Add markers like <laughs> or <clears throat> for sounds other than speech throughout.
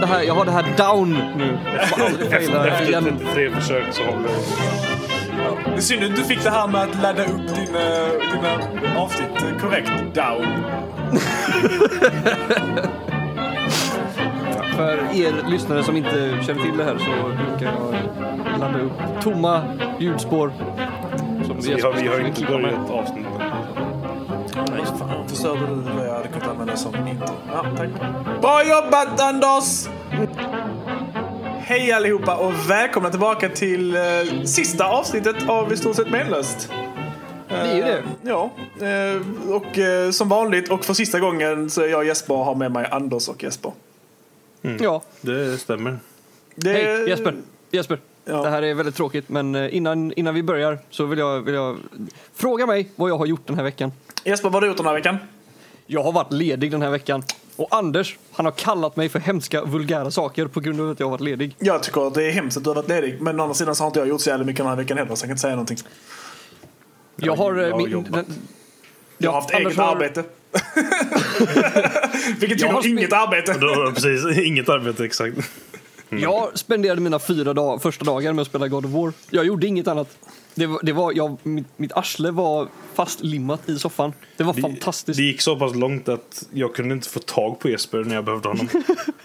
det här, jag har det här down nu. Efter igen. 33 försök så håller det. Det är synd att du fick det här med att ladda upp dina, dina avsnitt eh, korrekt. Down. <laughs> För er lyssnare som inte känner till det här så brukar jag ladda upp tomma ljudspår. Som Så vi har, vi har inte börjat avsnittet. Förstörde du vad jag hade kunnat använda som intro. Ja, tack. Bra jobbat Anders! Hej allihopa och välkomna tillbaka till eh, sista avsnittet av I stort sett menlöst. Det är ju det. Ja, eh, och eh, som vanligt och för sista gången så är jag Jesper och har med mig Anders och Jesper. Ja. Det stämmer. Det, Hej Jesper. Jesper. Ja. Det här är väldigt tråkigt men eh, innan, innan vi börjar så vill jag, vill jag fråga mig vad jag har gjort den här veckan. Jesper, vad har du gjort den här veckan? Jag har varit ledig den här veckan. Och Anders, han har kallat mig för hemska vulgära saker på grund av att jag har varit ledig. Jag tycker att det är hemskt att du har varit ledig. Men å andra sidan så har inte jag gjort så jävla mycket den här veckan heller så jag kan inte säga någonting. Jag har... eh, jag har min, jobbat. den, Jag har haft Anders eget har- arbete. <laughs> Vilket Jag har inget arbete. Då, precis, inget arbete exakt. Jag spenderade mina fyra dag, första dagar med att spela God of War. Jag gjorde inget annat. Det var, det var, jag, mitt, mitt arsle var fastlimmat i soffan. Det var fantastiskt. Det gick så pass långt att jag kunde inte få tag på Jesper när jag behövde honom.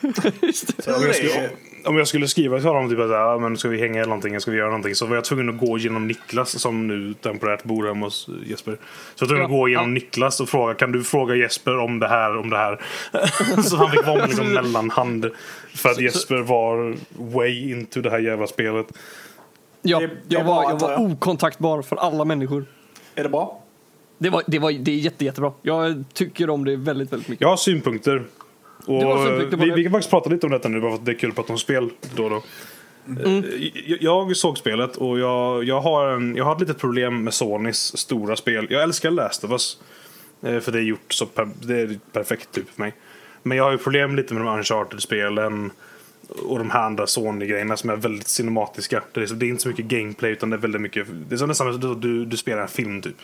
Det. <laughs> Så jag skulle, om jag skulle skriva till honom typ att ja, men ska vi hänga eller någonting, ska vi göra någonting, så var jag tvungen att gå genom Niklas som nu temporärt bor hemma hos Jesper. Så jag var tvungen att Ja. gå genom Ja. Niklas och fråga, kan du fråga Jesper om det här, om det här? <laughs> så han fick vara en liksom <laughs> mellanhand. För att Jesper var way into det här jävla spelet. Ja, Det- det jag var jag. okontaktbar för alla människor. Är det bra? Det, var, det, var, det är jätte, jättebra. Jag tycker om det väldigt, väldigt mycket. Jag har synpunkter. Och Du på vi, vi kan faktiskt prata lite om detta nu bara för att det är kul att prata om spel då och då. Mm. Eh, Jag, jag såg spelet och jag, jag, har en, jag har ett litet problem med Sonys stora spel. Jag älskar Last of Us. eh, För det är gjort så per, det är perfekt typ för mig. Men jag har ju problem lite med de Uncharted-spelen och de här andra Sony-grejerna som är väldigt cinematiska. Det är, så- det är inte så mycket gameplay utan det är väldigt mycket, det är som nästan att du, du spelar en film typ.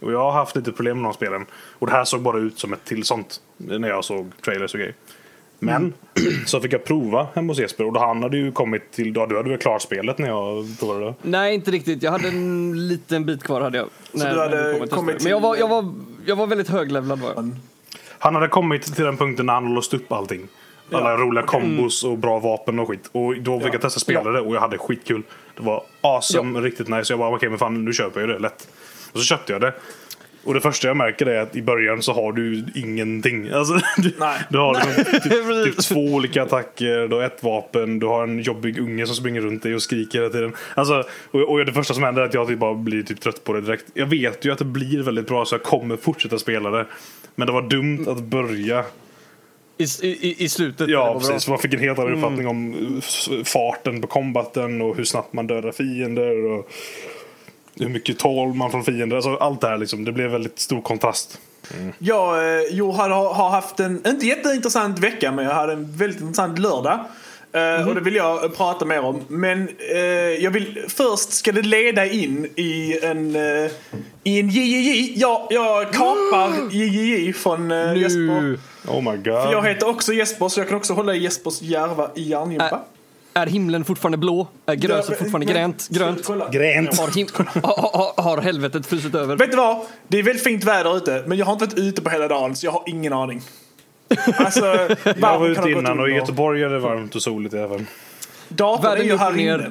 Och jag har haft lite problem med de spelen. Och det här såg bara ut som ett till sånt. När jag såg trailers och grejer. Men så fick jag prova hemma hos Jesper och då han hade ju kommit till, då hade du väl klart spelet när jag provade det? Nej, inte riktigt. Jag hade en liten bit kvar. Hade jag, när- du hade när det kom ett kommit test. Men jag var, till- jag, var, jag var väldigt höglevlad. Var jag. Han hade kommit till den punkten när han låst upp allting. Alla Ja, roliga kombos och bra vapen och skit. Och då fick Ja. jag testa spela det och jag hade skitkul. Det var awesome, riktigt nice. Så jag bara okej men fan nu köper jag det lätt. Och så köpte jag det. Och det första jag märker är att i början så har du ingenting. Alltså, <laughs> du, Nej. du har liksom typ, <laughs> typ två olika attacker, du har ett vapen, du har en jobbig unge som springer runt dig och skriker hela tiden. Alltså, och, och det första som händer är att jag typ bara blir typ trött på det direkt. Jag vet ju att det blir väldigt bra så jag kommer fortsätta spela det. Men det var dumt att börja I, i, I slutet. Ja, var bra. precis. Man fick en helt annan uppfattning om uh, s- farten på kombaten och hur snabbt man dödar fiender och hur mycket tål man från fiender. Alltså allt det här liksom. Det blev väldigt stor kontrast. Jag eh, jo, har, har haft en, inte jätteintressant vecka, men jag hade en väldigt intressant lördag. Eh, Och det vill jag prata mer om. Men eh, jag vill, först ska det leda in i en, eh, i en JJJ. Ja, jag kapar JJJ från eh, Jesper. Oh my god. För jag heter också Jesper, så jag kan också hålla i Jespers järva i järngympa. Är himlen fortfarande blå. Är gröset fortfarande Men- grönt. Gränt. Har, him- <laughs> har, har, har helvetet frusit över? Vet du vad? Det är väldigt fint väder ute, men jag har inte varit ute på hela dagen så jag har ingen aning. <laughs> Alltså, Jag var ute innan och i Göteborg är det varmt och soligt även. Datorn är Världen ju upp och här ner. inne.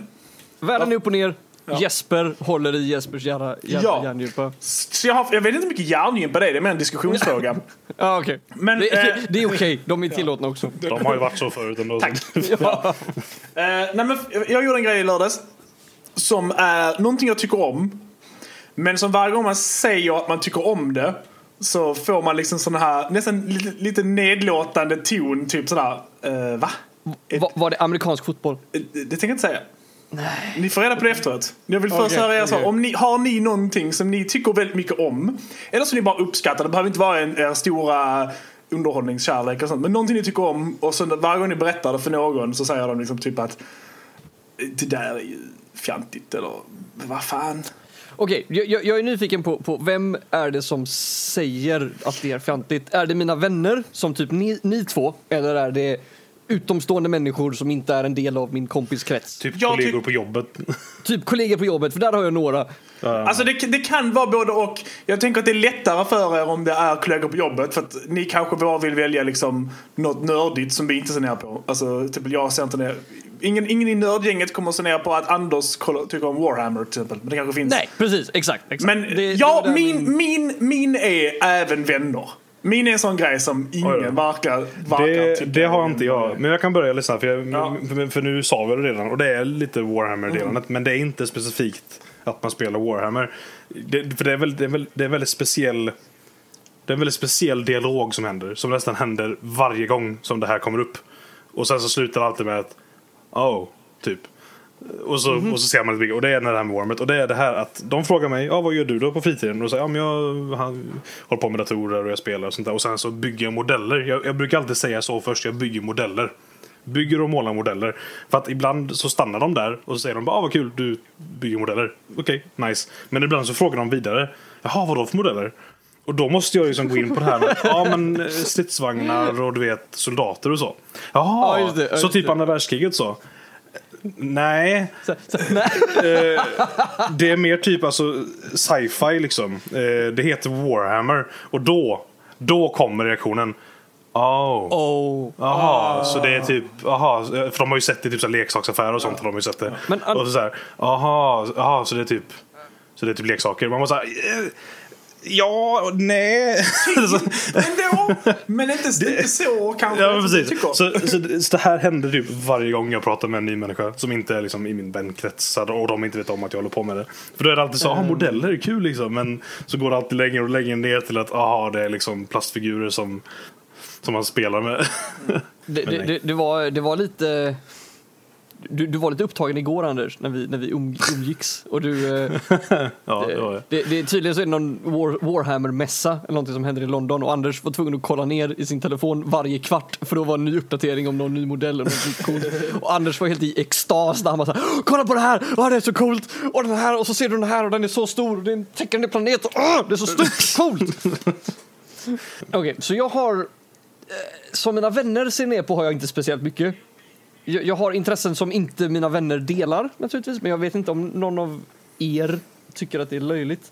Världen är upp och ner. Jesper håller i Jespers jävla Ja. Så jag, har, jag vet inte hur mycket järngympa det är, det är mer en diskussionsfråga. <laughs> Ja, okej. Men, det, eh, det är okej. De är tillåtna också. De har ju varit så förut ändå. Tack. Ja. Eh, nej, men jag gjorde en grej i lördags som är någonting jag tycker om. Men som varje gång man säger att man tycker om det så får man liksom sån här nästan lite, lite nedlåtande ton. Typ sådär, eh, va? Va, var det amerikansk fotboll? Eh, Det tänker jag inte säga. Ni får reda på det efteråt. Jag vill först höra er okej. Om ni, har ni någonting som ni tycker väldigt mycket om? Eller som ni bara uppskattar. Det behöver inte vara en, er stora underhållningskärlek och sånt. Men någonting ni tycker om och sen varje gång ni berättar det för någon så säger de liksom typ att det där är ju fjantigt eller vad fan. Okej, jag, jag jag är nyfiken på, på vem är det som säger att det är fjantigt? Är det mina vänner, som typ ni, ni två? Eller är det utomstående människor som inte är en del av min kompis krets. Typ Jag kollegor tyck- på jobbet. <laughs> Typ kollegor på jobbet, för där har jag några. Alltså det, det kan vara både och. Jag tänker att det är lättare för er om det är kollegor på jobbet. För att ni kanske bara vill välja liksom något nördigt som vi inte ser ner på. Alltså typ jag ser inte ner. Ingen, ingen i nördgänget kommer att se ner på att Anders tycker om Warhammer till exempel. Men det kanske finns. Nej, precis, exakt. exakt. Men Det- det ja, där min, min, min är även vänner. Min är en sån grej som ingen verkar, verkar Det, tycka det har inte jag. Men jag kan börja lyssna. För, jag, Ja. för, nu sa vi det redan. Och det är lite Warhammer-delandet. Men det är inte specifikt att man spelar Warhammer. Det, för det är, väl, det, är väl, det är väldigt speciell det är en väldigt speciell dialog som händer. Som nästan händer varje gång som det här kommer upp. Och sen så slutar det alltid med att Oh, typ. Och så, och så ser man lite Och det är det här med Warmet. Och det är det här att de frågar mig, ja vad gör du då på fritiden? Och säger ja, men jag han, håller på med datorer och jag spelar och sånt där. Och sen så bygger jag modeller. Jag, jag brukar alltid säga så först, jag bygger modeller. Bygger och målar modeller. För att ibland så stannar de där och så säger de bara, ah, vad kul, du bygger modeller. Okej, nice. Men ibland så frågar de vidare, jaha vad då för modeller? Och då måste jag liksom gå in på det här med ja, men, eh, stridsvagnar och du vet soldater och så. Jaha, Ja, just det, så typ det. andra världskriget så? Nej, Så, så, nej. <laughs> eh, det är mer typ alltså sci-fi liksom. Eh, det heter Warhammer. Och då, då kommer reaktionen. Oh. Oh. Jaha, så det är typ, aha, för de har ju sett det i typ så leksaksaffärer och sånt. Har de ju sett det. Men- och så, så här, aha, aha, så det är typ, så det är typ leksaker. Man måste ja, nej. <laughs> Ändå, men inte, inte så kanske. Ja precis. Så, så, så det här händer typ varje gång jag pratar med en ny människa som inte är liksom i min vänkrets och de inte vet om att jag håller på med det. För då är det alltid så, ah, modeller är kul liksom. Men så går det alltid längre och längre ner till att, aha, det är liksom plastfigurer som, som man spelar med. Det, <laughs> det, det, det, var, det var lite... Du, du var lite upptagen igår Anders, när vi, när vi um, umgicks. Och du, eh, <laughs> ja, det var det. det, det, tydligen så är det någon War, Warhammer-mässa eller någonting som händer i London och Anders var tvungen att kolla ner i sin telefon varje kvart för då var en ny uppdatering om någon ny modell och något coolt. <laughs> Och Anders var helt i extas där han bara såhär Kolla på det här! Åh, det är så coolt! Och den här och så ser du den här och den är så stor och det är en planet och åh, det är så stort! <laughs> Coolt! Okej, så jag har eh, som mina vänner ser ner på har jag inte speciellt mycket. Jag, jag har intressen som inte mina vänner delar naturligtvis, men jag vet inte om någon av er tycker att det är löjligt.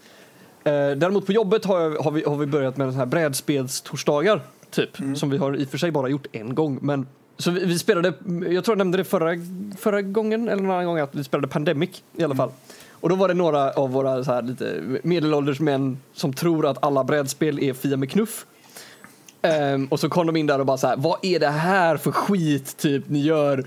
Eh, däremot på jobbet har, jag, har, vi, har vi börjat med så här brädspelstorsdagar, typ, som vi har i och för sig bara gjort en gång. Men, så vi, vi spelade, jag tror jag nämnde det förra, förra gången, eller någon annan gång, att vi spelade Pandemic i alla fall. Och då var det några av våra så här lite medelålders män som tror att alla brädspel är Fia med knuff. Ehm, och så kom de in där och bara så här, vad är det här för skit typ ni gör?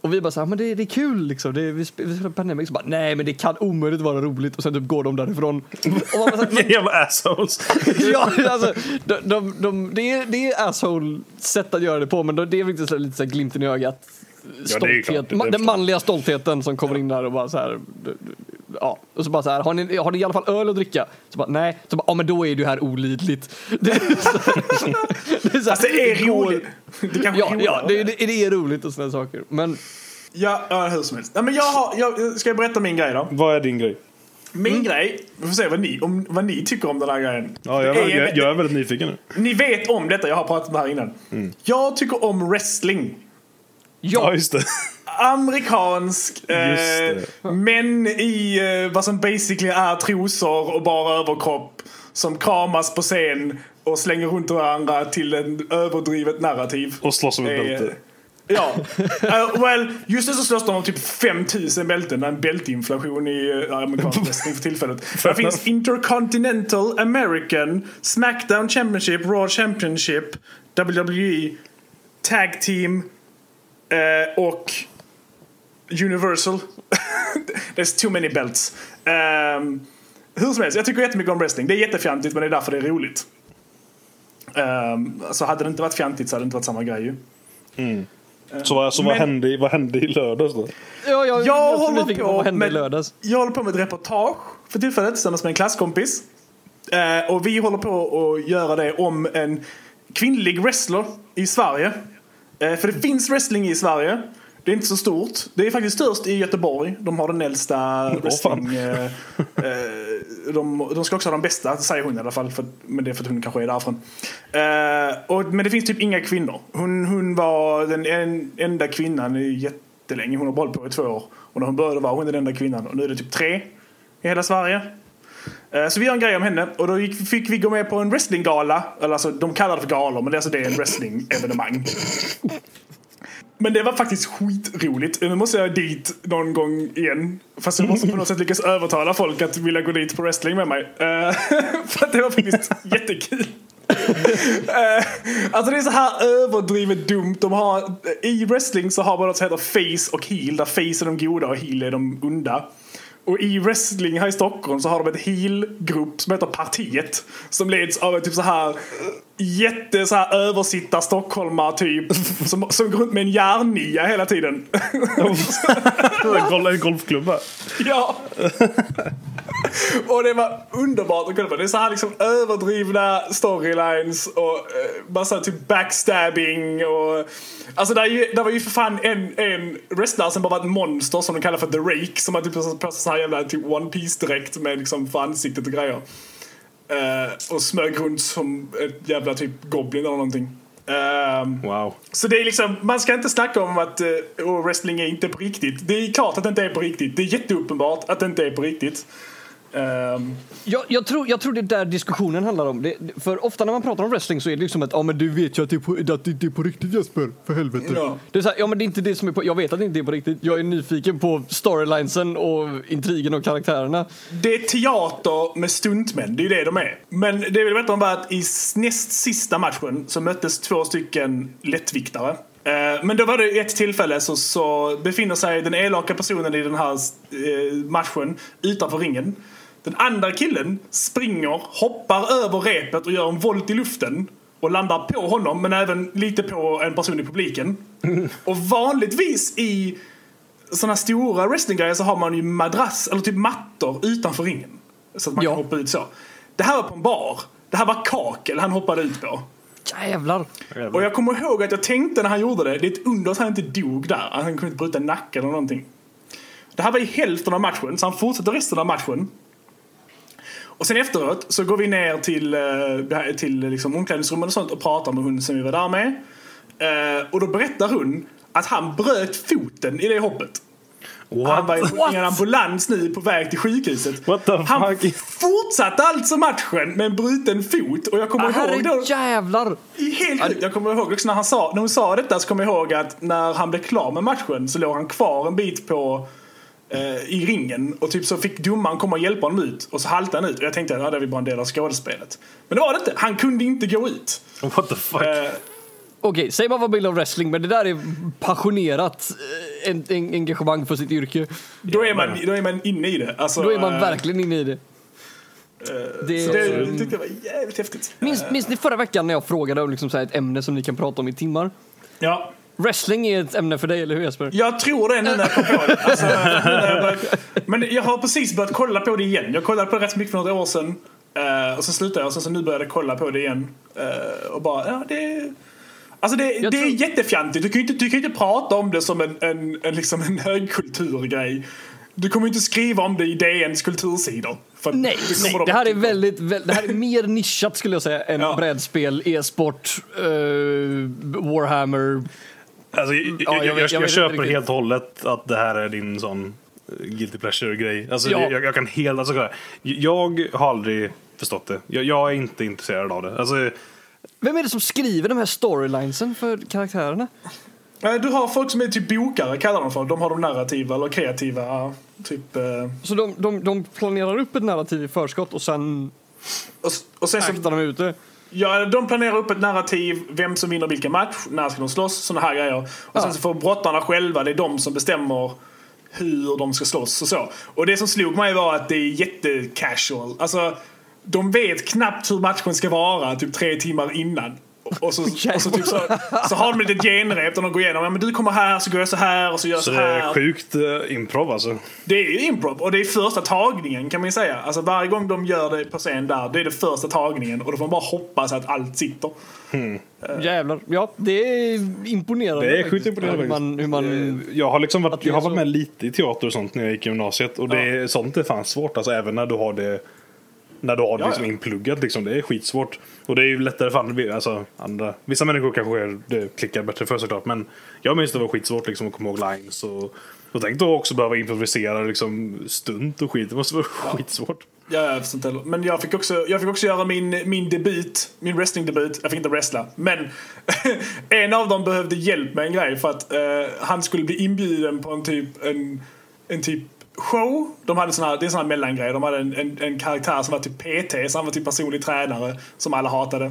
Och vi bara så här, men det, det är kul liksom, det, vi, sp- vi spelar Pandemic, så bara, nej men det kan omöjligt vara roligt och sen typ går de därifrån. Och man bara, så här, men, <laughs> Jävla assholes. <laughs> ja, alltså, de, de, de, det, är, det är asshole sätt att göra det på men det är så här, lite så här glimten i ögat. Ja, klart, Stolthet, det ma- förstår den manliga stoltheten som kommer in där och bara så här, ja, och så bara så här, har ni, har ni i alla fall öl att dricka? Så bara, nej, så bara, ja men då är ju här olidligt. Det är så, det är så här, Alltså det är roligt. Det kanske Ja, är ja roligare. det, det, det är roligt och sådana saker. Men Ja, ja, hur som helst. Nej, men jag har, jag, ska jag berätta min grej då? Vad är din grej? Min grej, vi får se vad ni, om, vad ni tycker om den här grejen. Ja, jag, är- jag, jag är väldigt nyfiken nu. Ni vet om detta, jag har pratat om det här innan. Jag tycker om wrestling. Ja, ja, just det. Amerikansk, eh, män i eh, vad som basically är trosor och bara överkropp. Som kramas på scen och slänger runt varandra till en överdrivet narrativ. Och slåss om ett Eh, bälte. Ja. Uh, well, just nu så slåss de om typ 5000 bälten. Det är en bältinflation i uh, amerikansk <laughs> wrestling för tillfället. Det finns Intercontinental, American, Smackdown Championship, Raw Championship, WWE, Tag Team eh, och Universal. <laughs> There's too many belts. Um, hur som helst, jag tycker jättemycket om wrestling. Det är jättefjantigt men det är därför det är roligt. Um, så hade det inte varit fjantigt så hade det inte varit samma grej ju. Så, vad- så vad, Men- hände, i- vad hände i lördags då? ja, jag, Jag håller på vad hände i med- lördags. Jag håller på med ett reportage för tillfället tillsammans med en klasskompis. Eh, och vi håller på att göra det om en kvinnlig wrestler i Sverige. Eh, för det finns wrestling i Sverige. Det är inte så stort. Det är faktiskt störst i Göteborg. De har den äldsta wrestling... Eh, eh, de, de ska också ha de bästa, säger hon i alla fall. För, men det är för att hon kanske är därifrån. Eh, och, men det finns typ inga kvinnor. Hon, hon var den en, enda kvinnan i jättelänge. Hon har hållit på i två år. Och när hon började var hon den enda kvinnan. Och nu är det typ tre i hela Sverige. Eh, Så vi gör en grej om henne och då gick, fick vi gå med på en wrestlinggala. Eller alltså, de kallar det för galor men det är alltså det är en wrestlingevenemang. Men det var faktiskt skitroligt. Nu måste jag dit någon gång igen. Fast jag måste på något sätt lyckas övertala folk att vilja gå dit på wrestling med mig. Uh, <laughs> för att det var faktiskt jättekul. uh, alltså det är så här överdrivet dumt. De har, eh, I wrestling så har man något som heter face och heel. Där face är de goda och heel är de onda. Och i wrestling här i Stockholm så har de ett heel-grupp som heter Partiet. Som leds av en typ så här jätte så här översittar stockholmare typ. Som, som går runt med en järnnia hela tiden. <laughs> En golfklubba. ja. Och det var underbart att kolla på. Det är så här liksom överdrivna storylines och eh, massa typ backstabbing och... Alltså där, är ju, där var ju för fan en, en wrestlare som bara var ett monster som de kallar för The Rake. Som har typ på sig så här jävla typ One Piece direkt med liksom för ansiktet och grejer. Eh, och smög runt som ett jävla typ Goblin eller någonting. Ehm, Wow. så det är liksom, man ska inte snacka om att uh, wrestling är inte på riktigt. Det är klart att det inte är på riktigt. Det är jätteuppenbart att det inte är på riktigt. Ehm, Jag, jag, tror, jag tror det är där diskussionen handlar om. Det, för ofta när man pratar om wrestling så är det liksom att ja, men du vet ju att det är på, att det inte är på riktigt Jesper, för helvete. Ja. Det är så här, ja men det är inte det som är på, jag vet att det inte är på riktigt. Jag är nyfiken på storylinesen och intrigen och karaktärerna. det är teater med stuntmän, det är ju det de är. Men det jag vill berätta om var att i näst sista matchen så möttes två stycken lättviktare. Eh, Men då var det ett tillfälle så, så befinner sig den elaka personen i den här eh, matchen utanför ringen. Den andra killen springer, hoppar över repet och gör en volt i luften och landar på honom men även lite på en person i publiken. <laughs> Och vanligtvis i sådana stora wrestlinggrejer så har man ju madrass eller typ mattor utanför ringen. Så att man Ja. kan hoppa ut så. Det här var på en bar. Det här var kakel han hoppade ut på. Jävlar. Och jag kommer ihåg att jag tänkte när han gjorde det, det är ett under att han inte dog där. Han kunde inte bryta nacken eller någonting. Det här var i hälften av matchen, så han fortsatte resten av matchen. Och sen efteråt så går vi ner till, eh, till liksom omklädningsrummet och sånt och pratar med hon som vi var där med. Eh, och då berättar hon att han bröt foten i det hoppet. Han var What? i en ambulans nu på väg till sjukhuset. What the han fuck? fortsatte alltså matchen med en bruten fot. Och jag kommer ihåg då... jävlar. Helt. Jag kommer ihåg också när, han sa, när hon sa detta så kommer jag ihåg att när han blev klar med matchen så låg han kvar en bit på eh, i ringen och typ så fick domaren komma och hjälpa honom ut och så haltade han ut och jag tänkte att ja, det är väl bara en del av skådespelet. Men det var det inte. Han kunde inte gå ut. What the fuck? Eh, Okej, säg vad man vill om wrestling men det där är passionerat eh, en, en, engagemang för sitt yrke. då, är man, då är man inne i det. Alltså, Då är man eh, verkligen inne i det. det, Så det tyckte jag var jävligt häftigt. minns, minns ni förra veckan när jag frågade om liksom så här ett ämne som ni kan prata om i timmar? Ja. Wrestling är ett ämne för dig, eller hur Jesper? Jag tror det nu när jag kom på det. Alltså, jag men jag har precis börjat kolla på det igen. Jag kollade på det rätt mycket för några år sedan. eh, och så slutade jag och sen så nu började jag kolla på det igen. Eh, och bara, ja det... Alltså det, det är tror- jättefjantigt. Du kan ju inte, du kan inte prata om det som en, en, en, liksom en <laughs> högkulturgrej. Du kommer inte skriva om det i DNs kultursidor. Nej, nej de det här är väldigt, väl- det här är mer nischat skulle jag säga än Ja. brädspel, e-sport, eh, Warhammer. Alltså, jag, Ja, jag jag, jag, köper riktigt. helt och hållet att det här är din sån guilty pleasure-grej. Alltså, Ja. jag, jag kan helt... Alltså, jag har aldrig förstått det. Jag, jag är inte intresserad av det. Alltså, Vem är det som skriver de här storylinesen för karaktärerna? Eh, Du har folk som är typ bokare, kallar de för. De har de narrativa eller kreativa, typ... eh, Så de, de, de planerar upp ett narrativ i förskott och sen Och, och sen så de ut det. Ja, de planerar upp ett narrativ, vem som vinner vilken match, när ska de slåss, sådana här grejer. Och Ja. sen så får brottarna själva, det är de som bestämmer hur de ska slåss och så. Och det som slog mig var att det är jättecasual. Alltså, de vet knappt hur matchen ska vara typ tre timmar innan. Och så, och så, typ så, så har de ett litet genrep där de går igenom. Ja, men du kommer här, så går jag så här och så gör jag Så så det här. är sjukt uh, improv alltså. Det är ju improv och det är första tagningen kan man ju säga. Alltså varje gång de gör det på scen där, det är det första tagningen och då får man bara hoppas att allt sitter. Jävlar. Ja, det är imponerande. Det är sjukt imponerande Hur man, hur man, Jag har, liksom varit, det jag har varit så- med lite i teater och sånt när jag gick i gymnasiet. Och det är, sånt är fan svårt. Alltså även när du har det när du har Ja, liksom ja. inpluggat. Liksom, det är skitsvårt. Och det är ju lättare för andra. Alltså, andra. Vissa människor kanske det klickar bättre för såklart. Men jag minns det var skitsvårt liksom, att komma ihåg lines. Och, och tänk då också behöva improvisera liksom, stunt och skit. Det måste vara skitsvårt. Ja, jag inte. Men jag fick också, jag fick också göra min, min debut, min wrestlingdebut. Jag fick inte wrestla. Men <laughs> en av dem behövde hjälp med en grej för att eh, han skulle bli inbjuden på en typ, en, en typ show. De hade såna, det är såna mellangrejer. De hade en, en, en karaktär som var typ PT, så han var typ personlig tränare som alla hatade.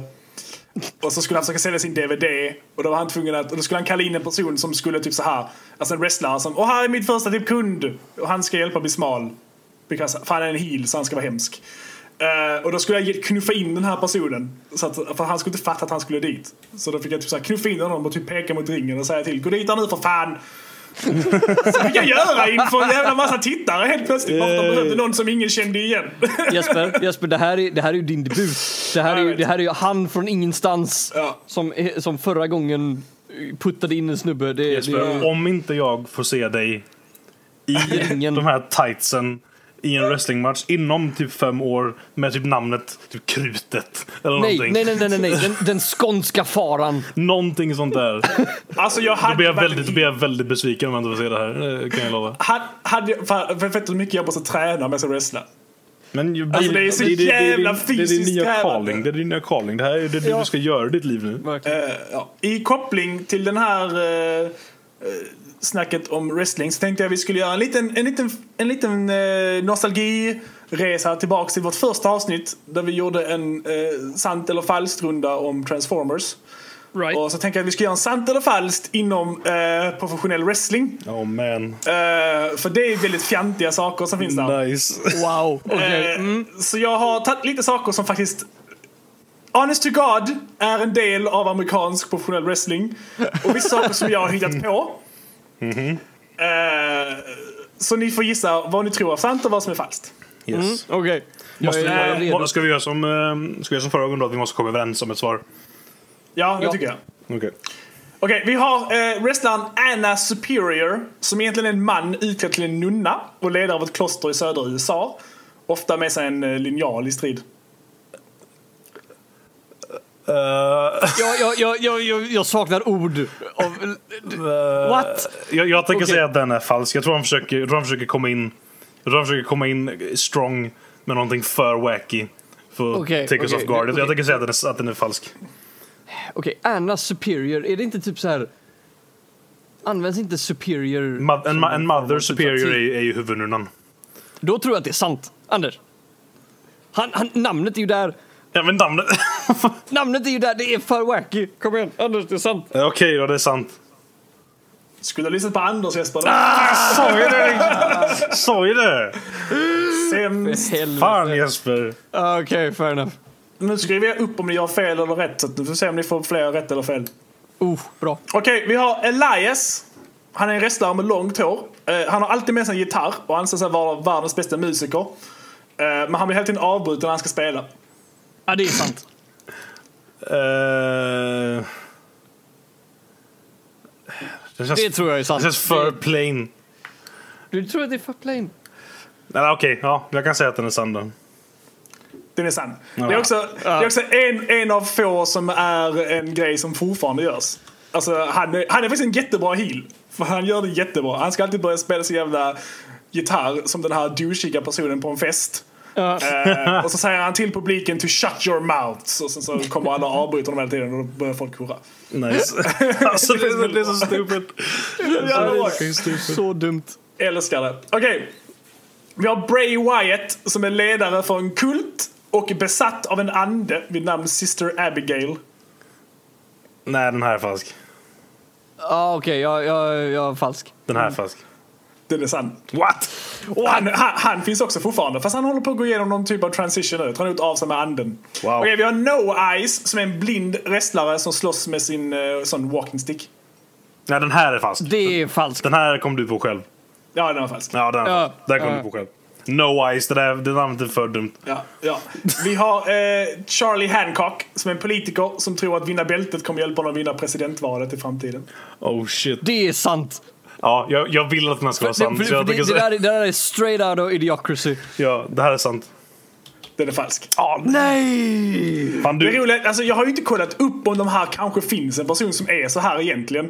Och så skulle han försöka sälja sin DVD och då var han tvungen att, och då skulle han kalla in en person som skulle typ så här, alltså en wrestlare som, åh här är min första typ kund och han ska hjälpa mig smal. Because, för han är en heel så han ska vara hemsk. Uh, och då skulle jag knuffa in den här personen. Så att, för han skulle inte fatta att han skulle dit. Så då fick jag typ så här, knuffa in honom och typ peka mot ringen och säga till Gå dit där nu för fan! <laughs> så fick jag göra inför en jävla massa tittare helt plötsligt. Bara för att de behövde någon som ingen kände igen. <laughs> Jesper, Jesper det, här är, det här är ju din debut. Det här är, ju, det här är ju han från ingenstans Ja. som, som förra gången puttade in en snubbe. Det, Jesper, det, om inte jag får se dig i de här tightsen i en wrestlingmatch inom typ fem år med typ namnet typ Krutet eller nej, någonting. nej, nej, nej, nej, nej. Den, den skånska faran. Någonting sånt där. <laughs> Alltså jag Då hade blir jag väldigt, då blir jag väldigt besviken om jag inte får se det här. Det kan jag lova. Hade, hade jag, för, för vet du hur mycket jag måste träna om jag ska wrestla? Men ju, Alltså, det är så jävla det, är din fysiskt nya krävande. calling. Det är din nya calling. Det här är det Ja. du ska göra i ditt liv nu. Eh, ja. I koppling till den här eh, eh, snacket om wrestling så tänkte jag vi skulle göra en liten, en liten, en liten eh, nostalgiresa tillbaks till vårt första avsnitt där vi gjorde en eh, sant eller falskt runda om Transformers. Right. Och så tänker jag att vi ska göra en sant eller falskt inom eh, professionell wrestling. Oh man. Eh, för det är väldigt fjantiga saker som finns där. Nice. Wow. Eh, Mm. Så jag har tagit lite saker som faktiskt Honest to God är en del av amerikansk professionell wrestling. Och vissa saker som jag har hittat på. Eh, så ni får gissa vad ni tror är sant och vad som är falskt. Yes. Okej. Jag Måste, är eh, ska, vi göra som, eh, ska vi göra som förra gången då? Att vi måste komma överens om ett svar? Ja, det Ja. tycker jag. Okej. Okej, vi har eh, wrestlern Anna Superior som egentligen är en man utklädd till en nunna och ledare av ett kloster i södra USA. Ofta med sig en eh, linjal i strid. Eh, <laughs> Jag, jag, jag, jag, jag, jag saknar ord. Av, What? Jag, jag tänker Okej. säga att den är falsk. Jag tror han försöker, jag tror han försöker komma in Jag tror han försöker komma in strong med någonting för wacky. För att Okej, take us off guard. okej. Jag tänker säga att den, är, att den är falsk. Okej, Anna Superior, är det inte typ så här... Används inte Superior... Ma- en, ma- en mother typ superior här är, är ju huvudnunnan. Då tror jag att det är sant. Anders. Han, han, namnet är ju där. Ja men namnet. <laughs> <laughs> Namnet är ju där, det är för wacky. Kom igen, Anders, det är sant. Okej då, det är sant. Skulle ha lyssnat på Anders Jesper. Sa ju det! Sa ju det! Sämst. Fan Jesper. Ah, Okej, fair enough. Nu skriver jag upp om ni har fel eller rätt. Så att du får se om ni får fler rätt eller fel. Oh, bra. Okej, vi har Elias. Han är en wrestlare med långt hår. Eh, han har alltid med sig en gitarr och anser sig vara världens bästa musiker. Eh, men han blir hela tiden avbruten när han ska spela. Ja, det är sant. Eh, det, känns, Det tror jag är sant. det känns för Det- plain. Du tror att det är för plain? Nej, Okej, ja, jag kan säga att den är sann då. Den är sann. Det är också, det är också en, en av få som är en grej som fortfarande görs. Alltså, han, är, han är faktiskt en jättebra heel. För han gör det jättebra. Han ska alltid börja spela så jävla gitarr som den här douchiga personen på en fest. Ja. Eh, <laughs> och så säger han till publiken to shut your mouths. Och sen så kommer alla och avbryter honom hela tiden och då börjar folk hurra. Nice. <laughs> <laughs> alltså, det, är, det är så stupid. Ja. Så dumt. Älskar det. Okej. Vi har Bray Wyatt som är ledare för en kult och besatt av en ande vid namn Sister Abigail. Nej, den här är falsk. Ja, okej, jag, jag, jag är falsk. Den här är falsk. Den är sann. What? Och han, han, han finns också fortfarande, fast han håller på att gå igenom någon typ av transition nu. Han har gjort av sig med anden. Wow. Okej, vi har No Eyes som är en blind wrestlare som slåss med sin uh, sån walking stick. Nej, den här är falsk. Det är falskt. Den här kom du på själv. Ja, den var falsk. Ja, den, Ja, den kom ja. du på själv. No Eyes, det där det namnet är för dumt. Ja, ja. Vi har eh, Charlie Hancock som är en politiker som tror att vinna bältet kommer hjälpa honom att vinna presidentvalet i framtiden. Oh shit. Det är sant. Ja, jag, jag vill att den här ska vara Det, sann. det, det, säga- där, är- det där är straight out of idiocracy. Ja, det här är sant. Den är falsk. Ja, Nej! Fan, Det är du, roligt, alltså jag har ju inte kollat upp om de här kanske finns en person som är så här egentligen.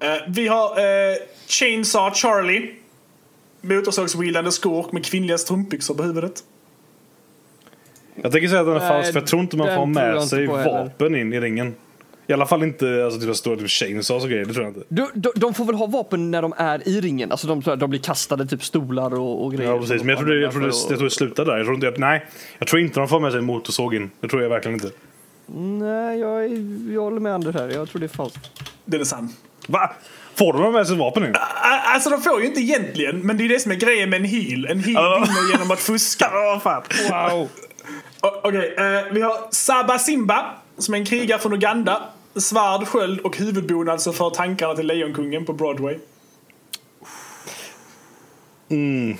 Eh, vi har eh, Chainsaw Charlie. Motorsågswheelande skurk med kvinnliga strumpbyxor på huvudet. jag tänker säga att den är falsk för jag tror inte man får ha med sig vapen in i ringen. I alla fall inte alltså, typ stora typ chainsaws och grejer, det tror jag inte. De, de, de får väl ha vapen när de är i ringen? Alltså de, de blir kastade typ stolar och, och grejer. Ja precis, men jag tror det, jag tror det, jag tror det slutar där. Jag tror inte, att- nej, jag tror inte de får med sig motorsåg in. Det tror jag verkligen inte. Nej, jag, är, jag håller med Anders här. Jag tror det är falskt. Den är sann. Va? Får de med sig vapen in? Alltså de får ju inte egentligen, men det är det som är grejen med en heal. En heal vinner genom att fuska. <laughs> vad fan. Wow! Okej, eh, vi har Saba Simba som en krigare från Uganda. Svärd, sköld och huvudbonad som för tankarna till Lejonkungen på Broadway. Mm.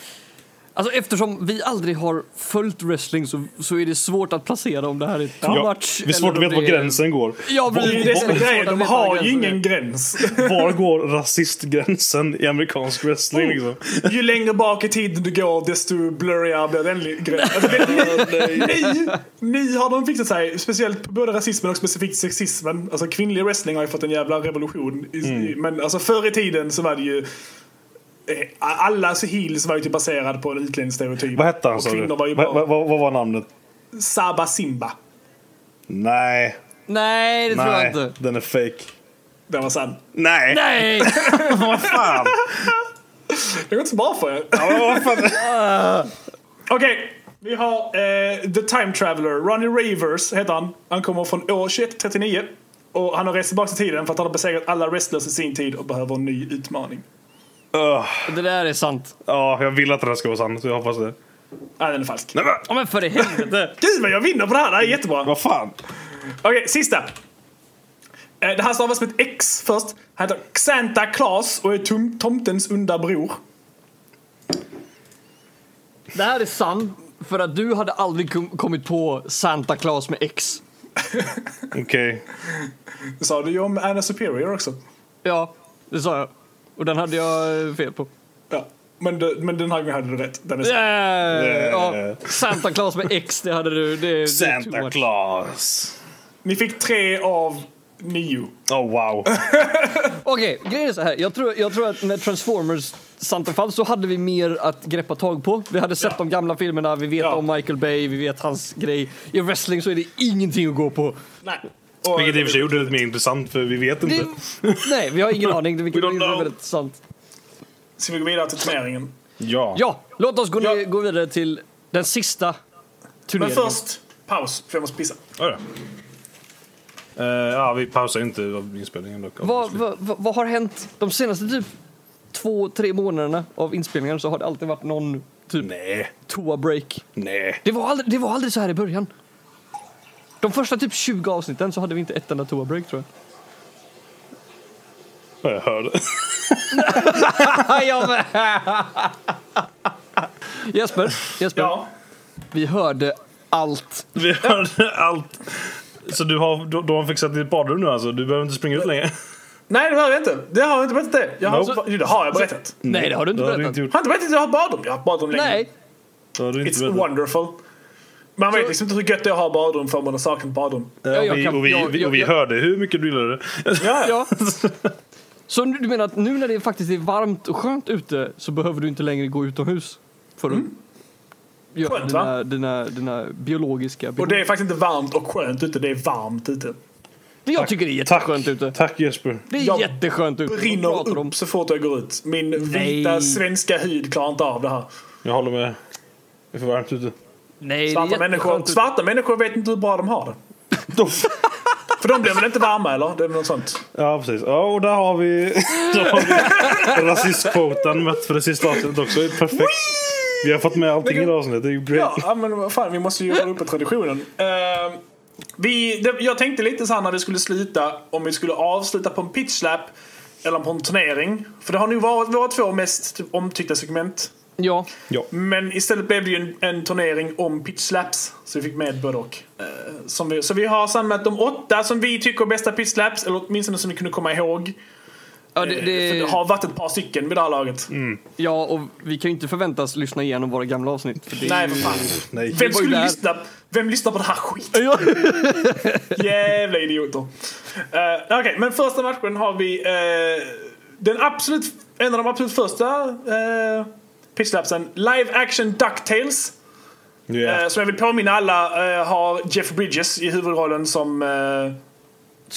Alltså eftersom vi aldrig har följt wrestling så, så är det svårt att placera om det här är too Ja, much. det är svårt att veta var det gränsen går. Ja, Det är precis. det som är svårt grejen, de har var ju ingen gräns. Var går rasistgränsen i amerikansk wrestling liksom? Ju längre bak i tiden du går desto blurrigare blir den gränsen. <laughs> Alltså, det- nu, nu har de fixat sig, speciellt på både rasismen och specifikt sexismen. Alltså kvinnlig wrestling har ju fått en jävla revolution. I, i- Men alltså förr i tiden så var det ju eh, alla heels var ju typ baserad på en utländsk stereotyp. Vad hette han Och sa du? var ju Va- va- bara va- Vad var namnet? Saba Simba. Nej, Nej, det tror jag nej, inte. den är fake. Den var sann. Nej! Nej! <laughs> Vad fan! Det går inte så bra för er. Ja? <laughs> Okej, vi har eh, The Time Traveler. Ronnie Ravers heter han. Han kommer från år 2139. Och han har rest tillbaka i tiden för att han har besegrat alla wrestlers i sin tid och behöver en ny utmaning. Ugh. Det där är sant. Ja, jag vill att den här ska vara sann, så jag hoppas det. Nej, den är falsk. Nej men, Ja men för i helvete. <laughs> Gud vad jag vinner på det här, det här är jättebra. vad fan? Okej, sista. Eh, Det här stavas med ett X först. Han heter Xanta Claus och är tom tomtens onda bror. Det här är sant. För att du hade aldrig kom- kommit på Santa Claus med X. Okej. Det sa du ju om Anna Superior också. Ja, det sa jag. Och den hade jag eh, fel på. Ja. Men, det, men den här gången hade du rätt. Den är sann. Yeah. Ja, Santa Claus med X, det hade du. Det, det Santa much. Claus. Ni fick tre av nio. Oh wow. <laughs> Okej, grejen är så här. Jag tror, jag tror att när Transformers Santa fanns så hade vi mer att greppa tag på. Vi hade sett Ja. de gamla filmerna, vi vet Ja. om Michael Bay, vi vet hans grej. I wrestling så är det ingenting att gå på. Nej. Och, Vilket i och för sig gjorde det lite mer intressant, för vi vet inte. Det, nej, vi har ingen <laughs> aning. Vilket We don't är know. väldigt sant. Ska vi gå vidare till turneringen? Ja. Ja, låt oss gå, Ja. gå vidare till den sista Men turneringen. först, paus, för jag måste pissa. Ja, ja. Eh, ja, vi pausar inte av inspelningen dock. Vad, vad, vad, har hänt de senaste typ två, tre månaderna av inspelningar så har det alltid varit någon typ Nej, toa-break. nej. Det var, aldrig, det var aldrig så här i början. De första typ 20 avsnitten så hade vi inte ett enda toa-break tror jag. Ja, Jag hörde. <laughs> jag med. Jesper, Jesper Ja. vi hörde allt. Vi hörde allt. Så du har, du, du har fixat ditt badrum nu alltså? Du behöver inte springa ut längre? Nej, det har jag inte. Det har jag inte berättat det. Jag har, Nope. Jo, det har jag berättat. Nej, det har du inte det har du berättat. inte gjort. Har jag inte berättat att jag har badrum? Jag har badrum länge. Nej, Det har du inte It's berättat. wonderful. Man vet liksom inte hur gött det är att ha badrum för man har saknat badrum. Ja, jag vi, kan- och vi, jag- vi, och vi jag- hörde hur mycket du gillade det. Ja, ja. <laughs> Så nu- du menar att nu när det faktiskt är varmt och skönt ute så behöver du inte längre gå utomhus för att göra Skönt, va? dina, dina, dina biologiska behov? Och det är faktiskt inte varmt och skönt ute, det är varmt ute. Det jag tycker det är Tack. jätteskönt ute. Tack Jesper. Det är Jag jätteskönt ute. Vad pratar Brinner du om? upp så fort jag går ut. Min Nej. vita svenska hud klarar inte av det här. Jag håller med. Det är för varmt ute. Nej, Svarta människor, svarta människor vet inte hur bra de har det. <laughs> För de blir väl inte varma eller? Det är något sånt. Ja, precis. Ja, och där har vi, <laughs> där har vi <laughs> rasistkvoten mött för det sista avsnittet också. Perfekt. Vi har fått med allting i det avsnittet. Det är ju great. Ja, men vad fan, vi måste ju hålla uppe traditionen. Eh, vi, det, jag tänkte lite så här när vi skulle sluta, om vi skulle avsluta på en pitch slap eller på en turnering. För det har nog varit våra två mest omtyckta segment. Ja, Ja. Men istället blev det ju en, en turnering om pitch slaps. Så vi fick med både och. Som vi, så vi har samlat de åtta som vi tycker är bästa pitch slaps, eller åtminstone som vi kunde komma ihåg. ja, det, Eh, det, För det har varit ett par stycken vid det här laget. ja, och vi kan ju inte förväntas lyssna igenom våra gamla avsnitt. För det är Nej, för fan. Nej. Vem skulle där. lyssna? Vem lyssnar på det här skiten? Ja. <laughs> Jävla idioter. Uh, Okej, men första matchen har vi eh, den absolut, en av de absolut första uh, pitchlapsen. Live action DuckTales. Yeah. Eh, som jag vill påminna alla eh, har Jeff Bridges i huvudrollen som uh,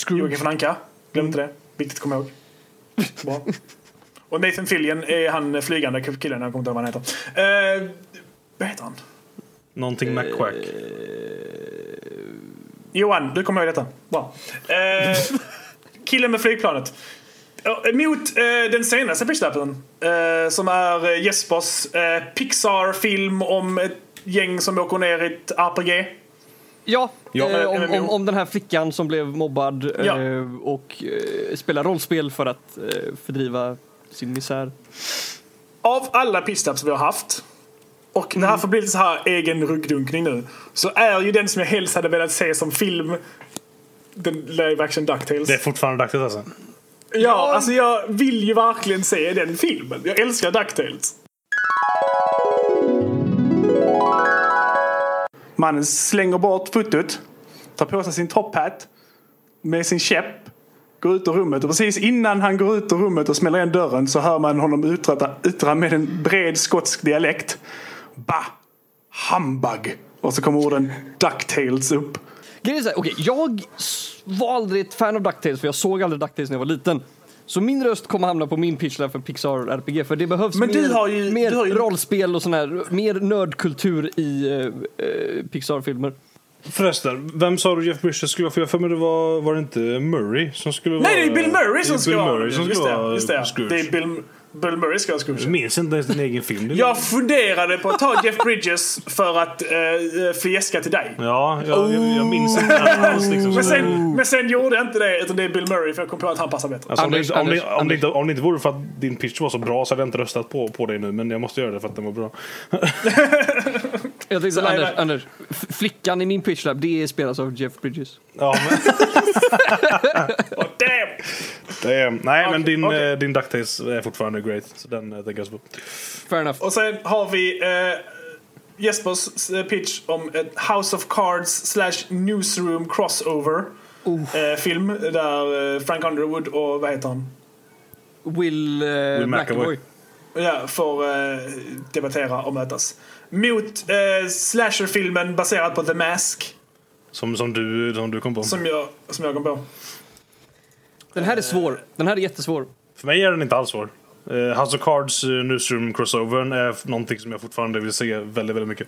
Joakim von Anka. Glöm inte det. Viktigt att komma ihåg. Bra. Och Nathan Fillion är han flygande killen, jag kommer inte ihåg vad han heter. Uh, vad heter han? Någonting McQuack. Johan, du kommer ihåg detta. Bra. Eh, <laughs> killen med flygplanet. Ja, Mot eh, den senaste pitchlappen. Eh, som är eh, Jespers eh, Pixar-film om ett gäng som åker ner i ett RPG. Ja, Ja. eh, om, om, om den här flickan som blev mobbad Ja. eh, och eh, spelar rollspel för att fördriva sin misär. Av alla pitchlaps vi har haft och det här får bli lite så här egen ruggdunkning nu. Så är ju den som jag helst hade velat se som film den live action DuckTales. Det är fortfarande dags alltså. Ja, alltså jag vill ju verkligen se den filmen. Jag älskar DuckTales. Mannen slänger bort fotot, tar på sig sin top hat med sin käpp, går ut ur rummet och precis innan han går ut ur rummet och smäller igen dörren så hör man honom yttra, yttra med en bred skotsk dialekt. Ba! Humbug! Och så kommer orden DuckTales upp. Grejen är så här, okej, jag var aldrig ett fan av DuckTales för jag såg aldrig DuckTales när jag var liten. Så min röst kommer hamna på min pitch för Pixar RPG för det behövs Men du mer, har ju- mer du har ju- rollspel och sån här, mer nördkultur i eh, eh, Pixar-filmer. Förresten, vem sa du Jeff Bridges skulle vara? För jag för mig det var, var det inte Murray som skulle vara... Nej, det är Bill Murray som Det ska Bill vara Murray som just ska det, vara just det. Scrooge. det är Bill, Bill Murray ska. Jag minns inte ens din egen film. Det- Jag funderade på att ta Jeff Bridges för att uh, fjäska till dig. Ja, jag, jag, jag minns inte alls liksom. Men sen, men sen gjorde jag inte det, utan det är Bill Murray för jag kom på att han passar bättre. Alltså, om, det, Anders, inte- om, det, Anders, om, det Anders. inte, om det inte vore för att din pitch var så bra så hade jag inte röstat på, på dig nu. Men jag måste göra det för att den var bra. <laughs> Jag tänkte, Anders, nej. Anders, flickan i min pitch lab, det spelas av Jeff Bridges. Ja, men, <laughs> Oh, damn! Det är, nej, men Okej, din, okej. eh, din DuckTales är fortfarande great. Så den eh, tänker jag på. Fair enough. Och sen har vi eh, Jespers eh, pitch om ett House of Cards slash Newsroom crossover. Eh, film där eh, Frank Underwood och vad heter han? Will, eh, Will McAvoy. McAvoy. Ja, får eh, debattera och mötas. Mot eh, slasherfilmen baserad på The Mask. Som, som, du, som du kom på. Som jag, som jag kom på. Den här är svår. Den här är jättesvår. För mig är den inte alls svår. Eh, House of Cards uh, Newsroom Crossovern är någonting som jag fortfarande vill se väldigt, väldigt mycket.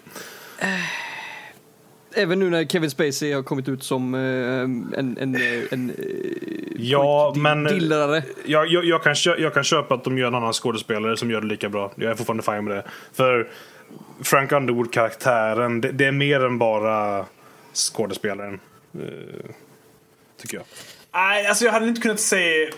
Även nu när Kevin Spacey har kommit ut som eh, en, en, eh, en, eh, Ja, men- dillare. Jag, jag, jag, kan kö- jag kan köpa att de gör en annan skådespelare som gör det lika bra. Jag är fortfarande fine med det. För Frank Underwood-karaktären, det, det är mer än bara skådespelaren. eh, tycker jag. Nej, alltså jag hade inte kunnat se...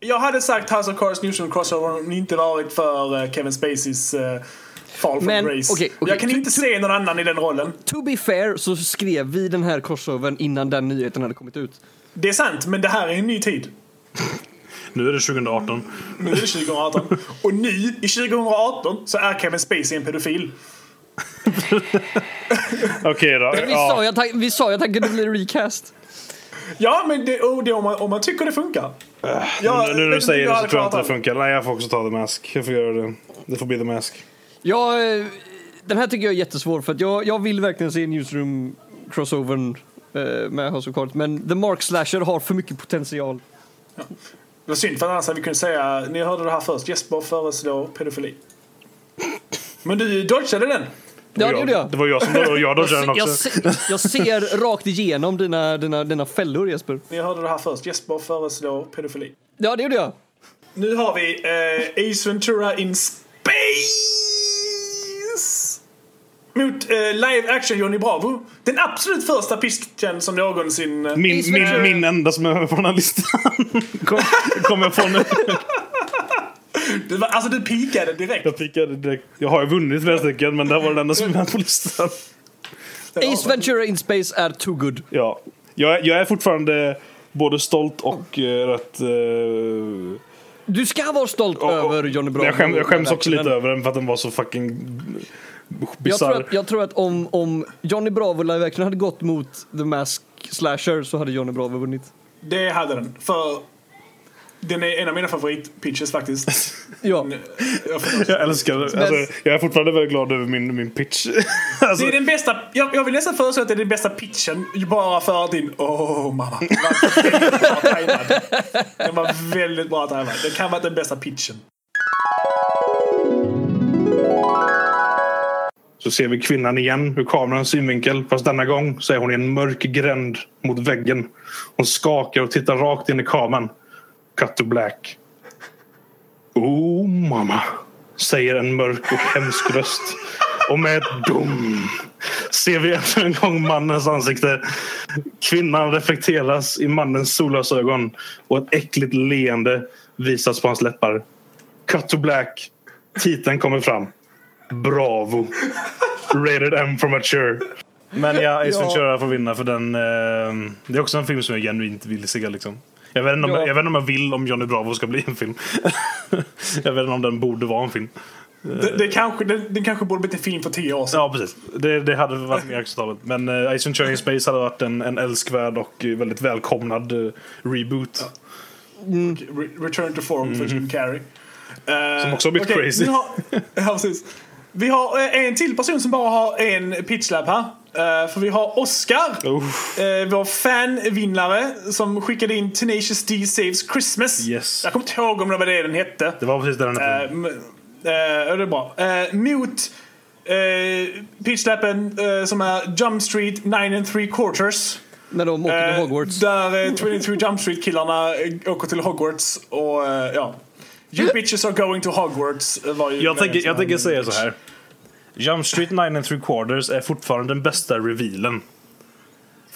Jag hade sagt House of Cards Newsroom crossover om det inte varit för eh, Kevin Spaceys eh, fall from Men, grace. okej, okej. Jag kan To- inte se någon annan i den rollen. To be fair så skrev vi den här crossovern innan den nyheten hade kommit ut. Det är sant, men det här är en ny tid. Nu är det 2018. Nu är det 2018. Och nu, i 2018, så är Kevin Spacey en pedofil. Okej då. Vi, sa Ja. att han, vi sa ju att han kunde bli recast. Ja, men det, och det om, man, om man tycker det funkar. Ja, Nu när du säger det så tror jag inte det funkar. Nej, jag får också ta The Mask. Jag får göra det. Det får bli The Mask. Ja, eh, den här tycker jag är jättesvår för att jag, jag vill verkligen se Newsroom crossovern eh, med House of Cards. Men The Mark Slasher har för mycket potential. Det var synd för annars hade vi kunnat säga, ni hörde det här först, Jesper föreslår pedofili. Men du dodgade den. Ja, det gjorde jag. Det var jag som <laughs> jag dodgade den Jag, också. se, jag ser <laughs> rakt igenom dina, dina, dina fällor Jesper. Ni hörde det här först, Jesper föreslår pedofili. Ja, det gjorde jag. Nu har vi eh, Ace Ventura in Space! mot eh, live action Johnny Bravo. Den absolut första pitchen som någonsin... eh, Min, min, min enda som är över på den här listan. <laughs> Kom, kom jag nu. Det var, alltså du pikade direkt. Jag pikade direkt. Jag har ju vunnit flera stycken men det var den enda som <laughs> med på listan. Ace Ventura in Space är too good. Ja. Jag, är- jag är fortfarande både stolt och uh, rätt... eh, Du ska vara stolt och- och- över Johnny Bravo. jag, skäm, jag skäms också verkligen. lite över den för att den var så fucking Jag tror, att, jag tror att om, om Johnny Bravo action hade gått mot The Mask Slasher så hade Johnny Bravo vunnit. Det hade den. För den är en av mina favoritpitches faktiskt. <laughs> Ja. Jag Jag älskar det. Alltså, jag är fortfarande väldigt glad över min, min pitch. <laughs> alltså, Det är den bästa, jag, jag vill nästan föreslå att det är den bästa pitchen bara för din Åh mamma. Den var väldigt bra tajmad. Den var väldigt bra tajmad. Det kan vara den bästa pitchen. Så ser vi kvinnan igen ur kamerans synvinkel. Fast denna gång så är hon i en mörk gränd mot väggen. Hon skakar och tittar rakt in i kameran. Cut to black. Oh mamma, säger en mörk och hemsk röst. Och med ett dum ser vi ännu en gång mannens ansikte. Kvinnan reflekteras i mannens solglasögon och ett äckligt leende visas på hans läppar. Cut to black. Titeln kommer fram. Bravo. Rated M for mature. Men ja, Ace Ja. Ventura får vinna för den... Eh, det är också en film som jag genuint vill se liksom. Jag vet, inte om, Ja. jag vet inte om jag vill om Johnny Bravo ska bli en film. <laughs> jag vet inte om den borde vara en film. Det, det kanske, det, det kanske borde blivit en film för tio år sedan. Ja, precis. Det, det hade varit mer acceptabelt. Men uh, Ventura in Space hade varit en, en älskvärd och väldigt välkomnad eh, reboot. Re- Return to form för Jim Carrey. Eh, Mm. Som också har blivit okej, crazy. Har, <laughs> ja, precis. Vi har eh, en till person som bara har en pitchlab här. Eh, för vi har Oscar, eh, vår fanvinnare som skickade in Tenacious D Saves Christmas. Yes. Jag kommer inte ihåg om det var det den hette. Det var precis det den hette. Ja, det är bra. Mot uh, pitchlappen som är Jump Street 9 and 3 quarters. När de åker till Hogwarts. Där eh, 22 Jump Street-killarna åker till Hogwarts och ja. You bitches are going to Hogwarts var ju Jag tänker, jag tänker säga så här. Jump Street 9 and 3 quarters är fortfarande den bästa revealen.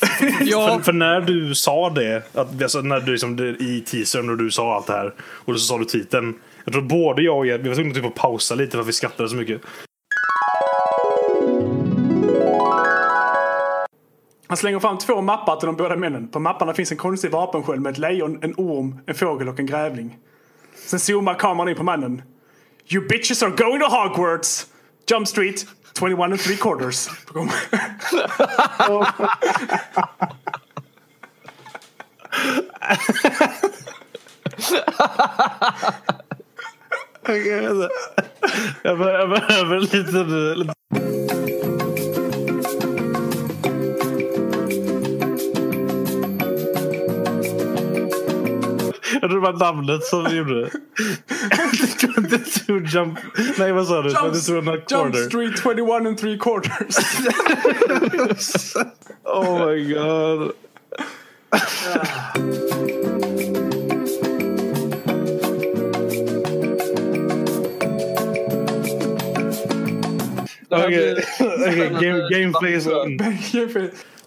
<laughs> Ja, För, för när du sa det, att, alltså när du liksom, det- i teasern och du sa allt det här och så sa du titeln. Jag tror både jag och er, vi var tvungna typ att pausa lite för att vi skrattade så mycket. Han slänger fram två mappar till de båda männen. På mapparna finns en konstig vapensköld med ett lejon, en orm, en fågel och en grävling. Sen zoomar kameran in på mannen. You bitches are going to Hogwarts! Jump Street, 21 and 3 quarters. <laughs> Jag behöver lite, lite... Jag tror det var namnet som gjorde <laughs> det. 22 jump... Nej vad sa du? 22 and a Jump quarter. Street, 21 and 3 quarters. <laughs> Oh my god. <laughs> Okej, okej, game, gameplay is on.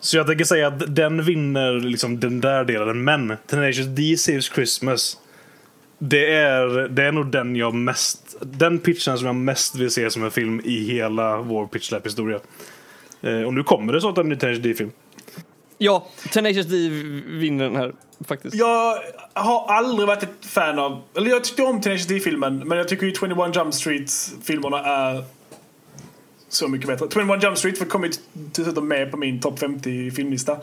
Så jag tänker säga att den vinner liksom den där delen. Men Tenacious D Saves Christmas. Det är, det är nog den jag mest... Den pitchen som jag mest vill se som en film i hela vår pitch historia. Eh, och nu kommer det så att en ny Tenacious D-film. ja, Tenacious D vinner den här faktiskt. Jag har aldrig varit ett fan av, eller jag tyckte om Tenacious D-filmen, men jag tycker ju 21 Jump Street-filmerna är så mycket bättre. 21 Jump Street kommer ju dessutom med på min topp 50 filmlista. Eh,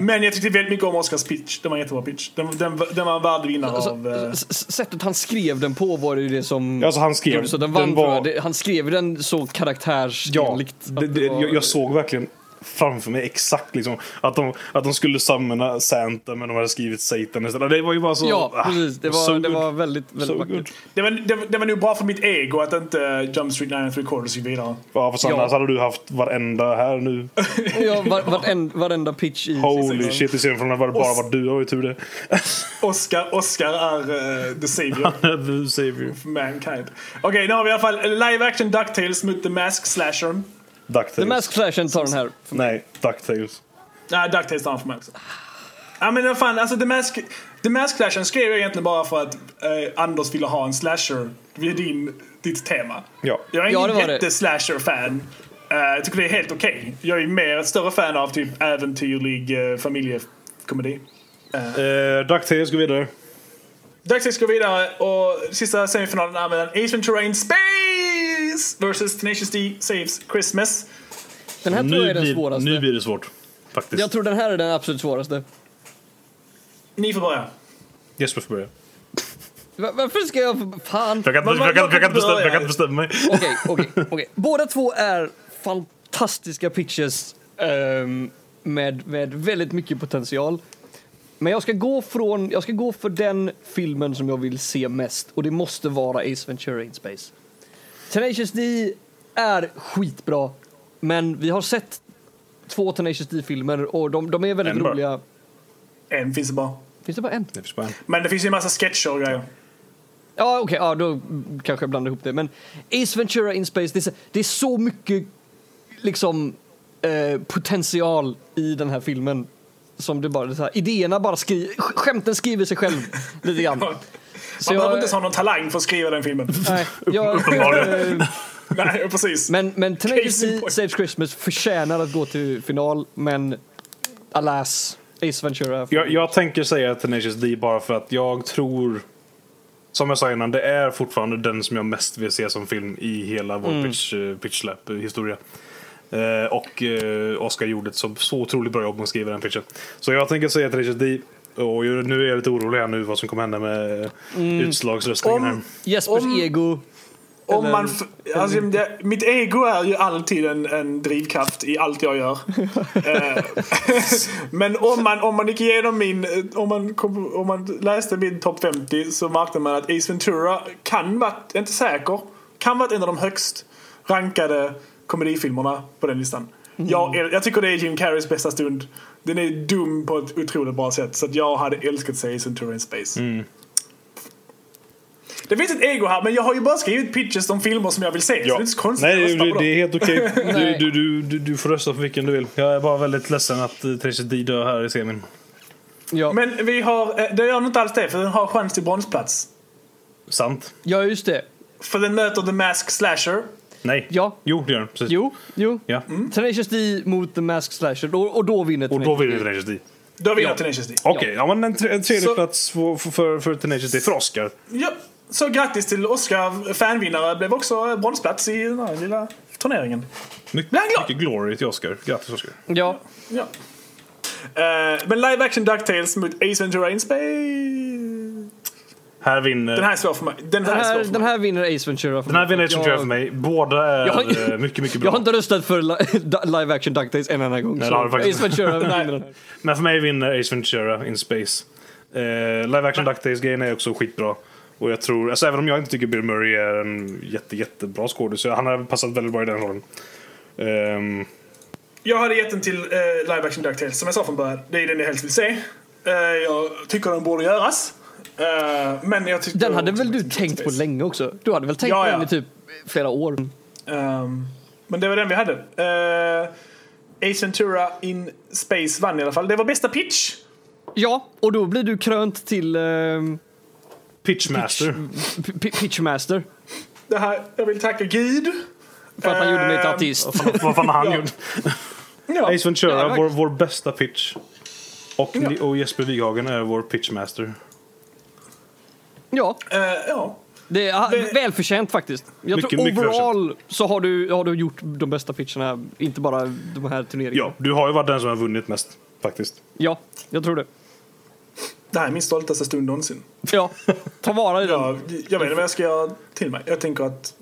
Men jag tyckte väldigt mycket om Oscars pitch. Den var en jättebra pitch. Den, den, den var en värdig vinnare Alltså, av... eh, sättet han skrev den på var det ju det som... Alltså han skrev... så den vann den var, Han skrev den så karaktärsenligt. Ja, det, det, var- jag, jag såg verkligen framför mig exakt liksom att de, att de skulle samla Santa men de hade skrivit Satan istället. Det var ju bara så... Ja, ah, precis. Det so var, det good. var väldigt, väldigt So vackert. det, var, det, var- det var nog bra för mitt ego att inte Jump Street 9 and 3 quarters gick vidare. Ja, för Ja. annars hade du haft varenda här nu. <laughs> Ja, var, varend, varenda pitch i Holy shit, i serien från det var det bara varit du. har ju tur det. <laughs> Oscar, Oscar är eh, the savior. <laughs> The savior. of Mankind. Okej, nu har vi i alla fall live action DuckTales mot The Mask Slasher. The Ducktails. Mask Slashen tar den här. Nej, Ducktails. Nej, Ducktails tar han för mig också. Ja men vad fan, alltså The Mask, The Mask Slasher skrev jag egentligen bara för att eh, Anders ville ha en slasher vid din, ditt tema. Ja. Jag är Ja, ingen det. jätte-slasher-fan. Eh, jag tycker det är helt okej. Jag är mer ett större fan av typ äventyrlig uh, familjekomedi. Uh, Ducktails går vidare. Dags går vidare och sista semifinalen är mellan Ace Ventura in Space versus Tenacious D Saves Christmas. Den här tror jag är den blir, svåraste. nu blir det svårt. Faktiskt. Jag tror den här är den absolut svåraste. Ni får börja. Jesper får börja. Va- Varför ska jag... Fan. Jag kan, jag, jag, vad bestämma, jag kan börjar? bestämma mig. <laughs> Okej, okej, okej. Båda två är fantastiska pitches ehm, med, med väldigt mycket potential. Men jag ska, gå från, jag ska gå för den filmen som jag vill se mest och det måste vara Ace Ventura in Space. Tenacious D är skitbra, men vi har sett två Tenacious D-filmer och de, de är väldigt En bara. roliga. En finns det bara. Finns det bara en? Det finns bara en. Men det finns ju en massa sketcher och grejer. Ja, okej, ja, då kanske jag blandar ihop det. Men Ace Ventura in Space, det är så, det är så mycket liksom eh, potential i den här filmen. Som det bara, det här, idéerna bara skriver, skämten skriver sig själv lite grann. <laughs> Man Så behöver jag, inte ens ha någon talang för att skriva den filmen. nej, jag, <laughs> Uppenbarligen. <laughs> Nej, precis. men, men Tenacious. Saves Christmas förtjänar att gå till final, men alas, Ace Ventura. Jag, jag tänker säga Tenacious D bara för att jag tror som jag sa innan, det är fortfarande den som jag mest vill se som film i hela vår Mm. pitch, eh, pitch slap eh, historia. Eh, och eh, Oscar gjorde ett så, så otroligt bra jobb med att skriva den pitchen. Så jag tänker säga Tenacious D. Och nu är jag lite orolig här nu vad som kommer hända med Mm. utslagsröstningen här. Om- Jespers Om- ego. Om Eller- man alltså, det, mitt ego är ju alltid en, en drivkraft i allt jag gör. <laughs> Eh, <laughs> Men om man, om man gick igenom min, eh, om man, kom, om man läste min topp 50 så märkte man att Ace Ventura kan vara, inte säker, kan vara en av de högst rankade komedifilmerna på den listan. Jag, är- jag tycker det är Jim Carreys bästa stund. Den är dum på ett otroligt bra sätt så att jag hade älskat att se Ace Ventura in Space. Det finns ett ego här, men jag har ju bara skrivit pitches om filmer som jag vill se. Så det är inte så konstigt Nej, att det, det, är helt okej. <laughs> Nej. du, du, du, du, du får rösta på vilken du vill. Jag är bara väldigt ledsen att uh, Tenacious D dör här i semin. Ja. Men vi har, eh, det gör nog inte alls det, för den har chans till bronsplats. Sant? ja, just det. För den möter The Mask Slasher. Nej. Ja. Jo, det gör den. Precis. Jo, jo. Ja. Tenacious D mot The Mask Slasher och, och då vinner Och då Tenacious vinner D. Tenacious D. Då vinner Ja. Tenacious D. Okej, ja. men en, tre, en tredje Så- plats för, för, för, för Tenacious D för Oscar. Ja, så grattis till Oscar, fanvinnare. Blev också bronsplats i den här lilla turneringen. Mycket, Blir han glad? mycket glory till Oscar. Grattis Oscar. Ja. Ja. Eh, men live action DuckTales mot Ace Ventura in Space. Här vinner... Den här är svår för mig. Den här, Den här, den mig. här vinner Ace Ventura. för Den här mig. vinner Ace Ventura Jag- för mig. Båda är Jag har- eh, mycket, mycket bra. Jag har inte röstat för li- <laughs> live action DuckTales en enda gång. Nej, så faktiskt Ace Ventura <laughs> vinner den här. Men för mig vinner Ace Ventura in Space. Eh, live action DuckTales-grejen är också skitbra. Och jag tror, alltså även om jag inte tycker Bill Murray är en jätte, jättebra skådis, så han har passat väldigt bra i den rollen. Ehm, Jag hade gett den till eh, live action DuckTales, som jag sa från början. Det är den jag helst vill se. Eh, jag tycker den borde göras. Eh, men jag tycker Den hade väl du tänkt på länge också? Du hade väl tänkt Ja, på ja. den i typ flera år? Ehm, men det var den vi hade. Uh, Ace Ventura in Space vann i alla fall. Det var bästa pitch. Ja, och då blir du krönt till ehm, Pitchmaster. P- P- Pitchmaster. Det här, jag vill tacka Gud. För att han gjorde mig till Ehm, artist. Vad fan har han <laughs> Ja. gjort? Ja. Ace Ventura, Ja, vår, vår bästa pitch. Och, Ja. och Jesper Wighagen är vår pitchmaster. Ja, Eh, ja. det är Det- välförtjänt faktiskt. Jag Mycket, tror mycket overall så har du, har du gjort de bästa pitcherna, inte bara de här turneringarna. Ja, du har ju varit den som har vunnit mest, faktiskt. Ja, jag tror det. Det här är min stoltaste stund någonsin. Ja, ta vara i den. Jag, jag vet inte vad jag ska göra till mig. Jag tänker att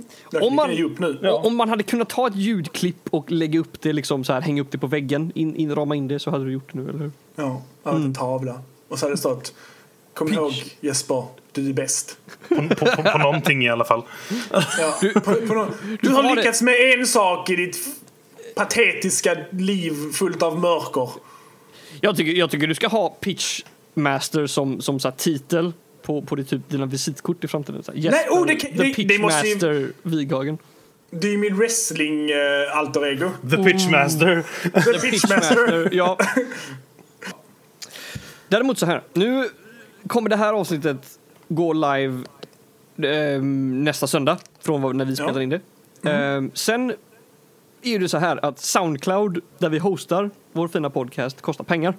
Om man- ge upp nu. Och Om man hade kunnat ta ett ljudklipp och lägga upp det, liksom så här, hänga upp det på väggen, in, in, rama in det, så hade du gjort det nu, eller hur? Ja, jag hade en tavla. Och så hade det stått Kom Pitch. ihåg Jesper, du är bäst. På, på, på, på någonting i alla fall. Ja, på, på någon, du får har ha lyckats med en sak i ditt patetiska liv fullt av mörker. Jag tycker, jag tycker du ska ha Pitchmaster som, som så här, titel på, på det, typ, dina visitkort i framtiden. Så här, Jesper, Nej, oh, det kan- the det- måste ju- Pitchmaster Wighagen. Det är min wrestling uh, alter ego. The Pitchmaster. The Pitchmaster. ja. <laughs> Däremot så här, nu kommer det här avsnittet gå live eh, nästa söndag från när vi spelar Ja. in det. Eh, sen är det så här att Soundcloud, där vi hostar vår fina podcast, kostar pengar.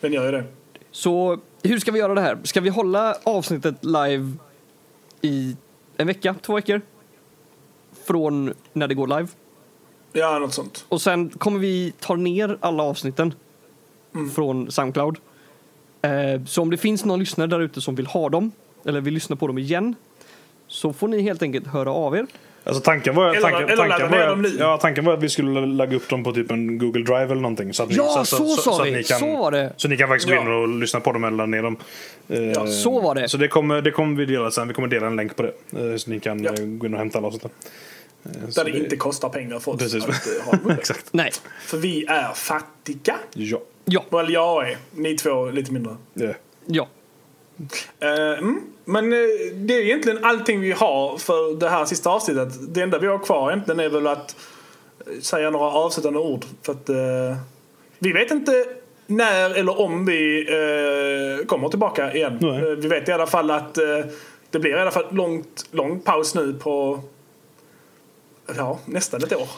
Den gör ju det. Så hur ska vi göra det här? Ska vi hålla avsnittet live i en vecka, två veckor? Från när det går live. Ja, något sånt. Och sen kommer vi ta ner alla avsnitten Mm. från Soundcloud. Eh, så om det finns någon lyssnare där ute som vill ha dem, eller vill lyssna på dem igen, så får ni helt enkelt höra av er. Alltså tanken var, Eller- tanken, eller tanken, var, nu. ja, tanken var att vi skulle lägga upp dem på typ en Google Drive eller någonting. Så att ni, Ja, så, så sa att vi. ni kan, Så var det. Så ni kan faktiskt gå in Ja. och lyssna på dem eller ladda ner dem. Eh, Ja, så var det. Så det kommer, det kommer vi dela sen. Vi kommer dela en länk på det. eh, Så ni kan Ja. gå in och hämta alla avsnitt. Eh, så Där det inte kostar pengar för oss Precis. att ha det. <laughs> Exakt. Nej. För vi är fattiga. Ja. Ja. Väl jag är. Ni två lite mindre. Ja. Ja. Eh, mm. Men eh, det är egentligen allting vi har för det här sista avsnittet. Det enda vi har kvar egentligen är väl att eh, säga några avslutande ord. För att eh, vi vet inte när eller om vi kommer tillbaka igen. Vi vet i alla fall att det blir i alla fall långt, lång paus nu på ja, nästan ett år.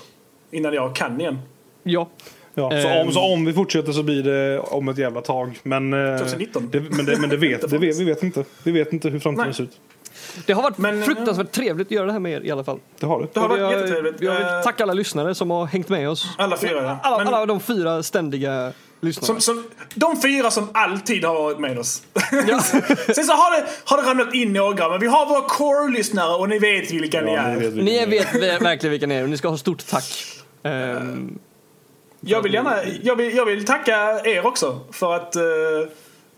Innan jag kan igen. Ja. Ja, så, Ehm. om, så om vi fortsätter så blir det om ett jävla tag. Men, eh, 2019. det, men, det, men det vet, <laughs> det vet, vi vet inte. Vi vet inte hur framtiden Nej. ser ut. Det har varit Men, eh, fruktansvärt trevligt att göra det här med er i alla fall. Det har det. Det har varit jag- jättetrevligt. Jag vill Eh, tacka alla lyssnare som har hängt med oss. Alla fyra, ja. Alla, alla de fyra ständiga lyssnarna. Som, som, de fyra som alltid har varit med oss. <laughs> Sen så har det, har det ramlat in några, men vi har våra core-lyssnare och ni vet vilka ni Ja, är. ni vet vilka Ni ni vet ver- verkligen vilka ni är och ni ska ha stort tack. Ehm, Jag vill gärna jag vill, jag vill tacka er också för att uh,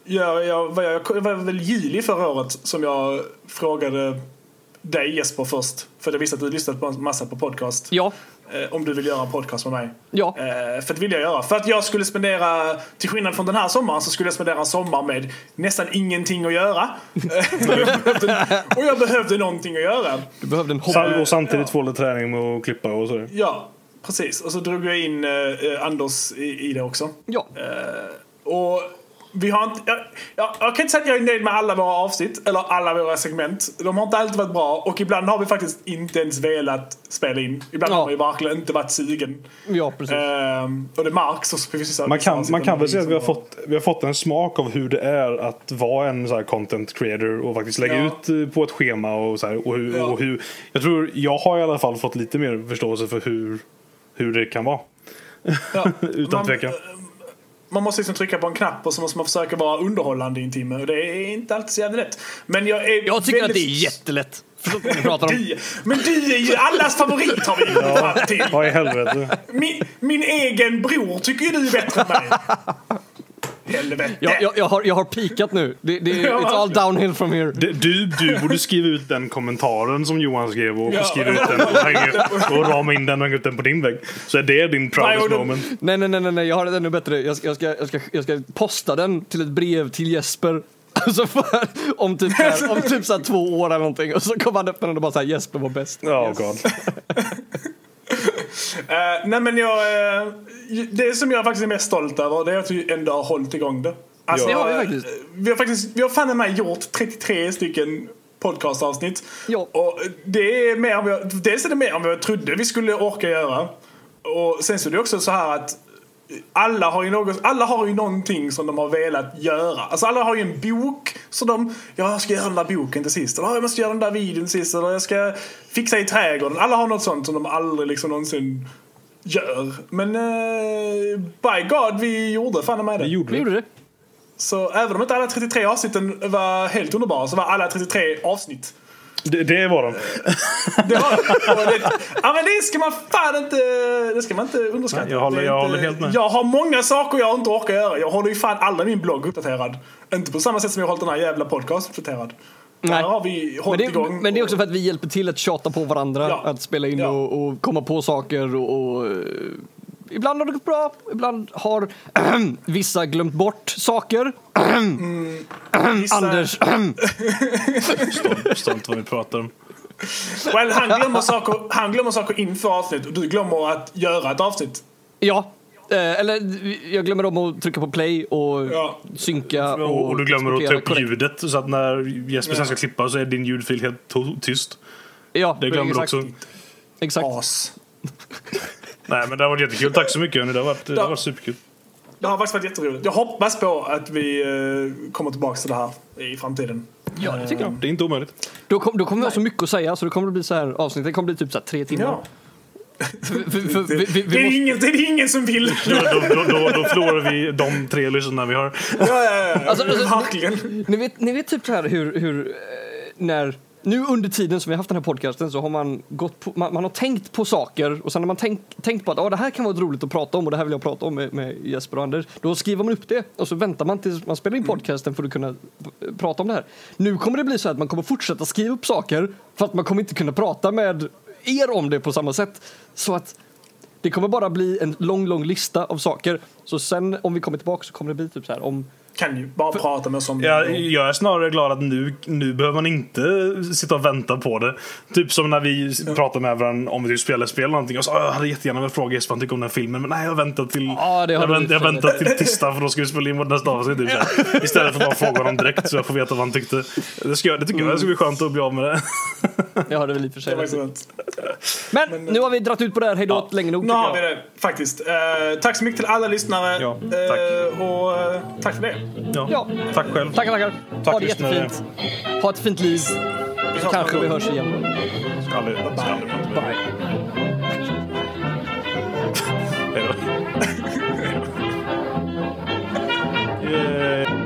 jag, jag, var jag, det var väl juli förra året som jag frågade dig Jesper först. För jag visste att du lyssnat på en massa på podcast. ja, eh, om du vill göra en podcast med mig. ja. Eh, för det vill jag göra. För att jag skulle spendera, till skillnad från den här sommaren, så skulle jag spendera en sommar med nästan ingenting att göra. Eh, <laughs> och, jag behövde, och jag behövde någonting att göra. Du behövde en hobby. Och samtidigt Ja. få lite träning med att klippa och så. Ja, precis. Och så drog jag in eh, eh, Anders i, i det också. Ja. Och vi har inte, jag, jag, jag kan inte säga att jag är nöjd med alla våra avsnitt eller alla våra segment. De har inte alltid varit bra och ibland har vi faktiskt inte ens velat spela in. Ibland Ja. har ju verkligen inte varit sugen. ja, precis. Ehm, och det märks också vissa Man kan, man kan väl säga att vi har, fått, vi har fått en smak av hur det är att vara en så här content creator och faktiskt lägga Ja. ut eh, på ett schema och så här, och hur, Ja. och hur Jag tror jag har i alla fall fått lite mer förståelse för hur, hur det kan vara. Ja, <laughs> Utan man, tvekan. Man måste liksom trycka på en knapp och så måste man försöka vara underhållande i en timme och det är inte alltid så jävla lätt. Men jag är Jag tycker att väldigt- det är jättelätt. Förstår vad pratar om? <laughs> Du, men du är ju allas favorit har vi <laughs> fram till. Vad i helvete. Min, min egen bror tycker ju du är bättre än mig. Helvete. Jag, jag, jag, har, jag har pikat nu. Det, det, <laughs> it's all downhill from here. Det- Du, du borde skriva ut den kommentaren som Johan skrev och Ja. skriva ut den och, hänga, och rama in den och hänga ut den på din vägg. Så är det din proudest moment. Nej, nej, nej, nej, jag har det ännu bättre. Jag ska, jag ska, jag ska, jag ska posta den till ett brev till Jesper. <laughs> Alltså för, om typ, här, om typ så här två år eller någonting. Och så kommer han öppna den och bara såhär Jesper var bäst. Oh god. <laughs> Eh, nej men jag... eh, det som jag faktiskt är mest stolt över det är att vi ändå har hållit igång det. Alltså, Ja, det har vi eh, faktiskt. Vi har faktiskt, vi har fan gjort 33 stycken podcastavsnitt. Ja. Och det är mer än vad jag, dels är det mer än vad jag trodde vi skulle orka göra. Och sen så är det också så här att alla har, ju något, alla har ju någonting som de har velat göra. Alltså alla har ju en bok som de, ja, jag ska göra den där boken till sist. Eller "Ja, jag måste göra den där videon till sist. Eller jag ska fixa i trädgården. Alla har något sånt som de aldrig liksom någonsin gör. Men eh, by God, vi gjorde fan med det. Vi gjorde Vi gjorde det. Så även om inte alla 33 avsnitten var helt underbara så var alla 33 avsnitt. Det, det var de. <laughs> Det var, det, ja men det ska man fan inte, det ska man inte underskatta. Nej, jag håller- jag håller helt med. Jag har många saker jag inte orkar göra. Jag håller ju fan aldrig min blogg uppdaterad. Inte på samma sätt som jag har hållit den här jävla podcast uppdaterad. Nej. Där har vi Men det, igång. men det är också för att vi hjälper till att tjata på varandra. Ja. Att spela in Ja. och, och komma på saker och, och eh, Ibland har det gått bra, ibland har <clears throat> vissa glömt bort saker. <clears throat> Vissa- Anders, Förstår inte vad vi pratar om. Well, han, glömmer saker, han glömmer saker inför avsnitt och du glömmer att göra ett avsnitt. Ja, eh, eller jag glömmer om att trycka på play och Ja. synka och, Och, du glömmer att ta upp korrekt. ljudet så att när Jesper sen ska klippa så är din ljudfil helt tyst. Ja, Det glömmer du exakt, också. Exakt. As. Nej men det har varit jättekul. Tack så mycket hörni. Det har varit, det har varit superkul. Det har faktiskt varit jätteroligt. Jag hoppas på att vi eh, kommer tillbaka till det här i framtiden. Ja, det tycker jag. Det är inte omöjligt. Då, kom, då kommer vi ha så mycket att säga så det kommer att bli så här avsnittet kommer bli typ så här tre timmar. Ja. För, för, för, vi, vi, Det, är måste, ingen, det är ingen som vill. Då, då, då, då, då förlorar vi de tre lyssnarna vi har. Ja, ja, ja. Alltså, alltså, Verkligen. ni, vet, ni vet typ så här hur, hur eh, när nu under tiden som vi har haft den här podcasten så har man gått på, man, man har tänkt på saker och sen har man tänkt, tänkt på att ah, det här kan vara roligt att prata om och det här vill jag prata om med, med Jesper och Anders. Då skriver man upp det och så väntar man tills man spelar in podcasten för att kunna prata om det här. Nu kommer det bli så att man kommer fortsätta skriva upp saker för att man kommer inte kunna prata med er om det på samma sätt. Så att det kommer bara bli en lång, lång lista av saker. Så sen om vi kommer tillbaka så kommer det bli typ så här om Kan ju bara prata med som... Jag, jag är snarare glad att nu, nu behöver man inte sitta och vänta på det. Typ som när vi pratar med varandra om vi spelar spel eller någonting. Och så, "Ah, jag hade jättegärna velat fråga Jesper vad han tycker om den här filmen. Men nej, jag väntar till, Ja, jag, vänt, jag för väntar till tisdag för då ska vi spela in vårt nästa avsnitt. Typ, här. Istället för att bara fråga honom direkt så jag får veta vad han tyckte. Det, ska, jag- det tycker jag det ska bli skönt att bli av med det. Jag har det väl i och för sig. Skönt. Men nu har vi dratt ut på det här. Hej då, länge nog. Nu har jag. vi det faktiskt. Eh, tack så mycket till alla lyssnare. Ja, tack. Eh, och eh, tack för det. Ja. ja. Tack själv. Tackar, tackar. Tack, ha det jättefint. Ha ett fint liv. Kanske vi hörs igen. Ska aldrig, ska aldrig. Bye. Bye. Bye. yeah.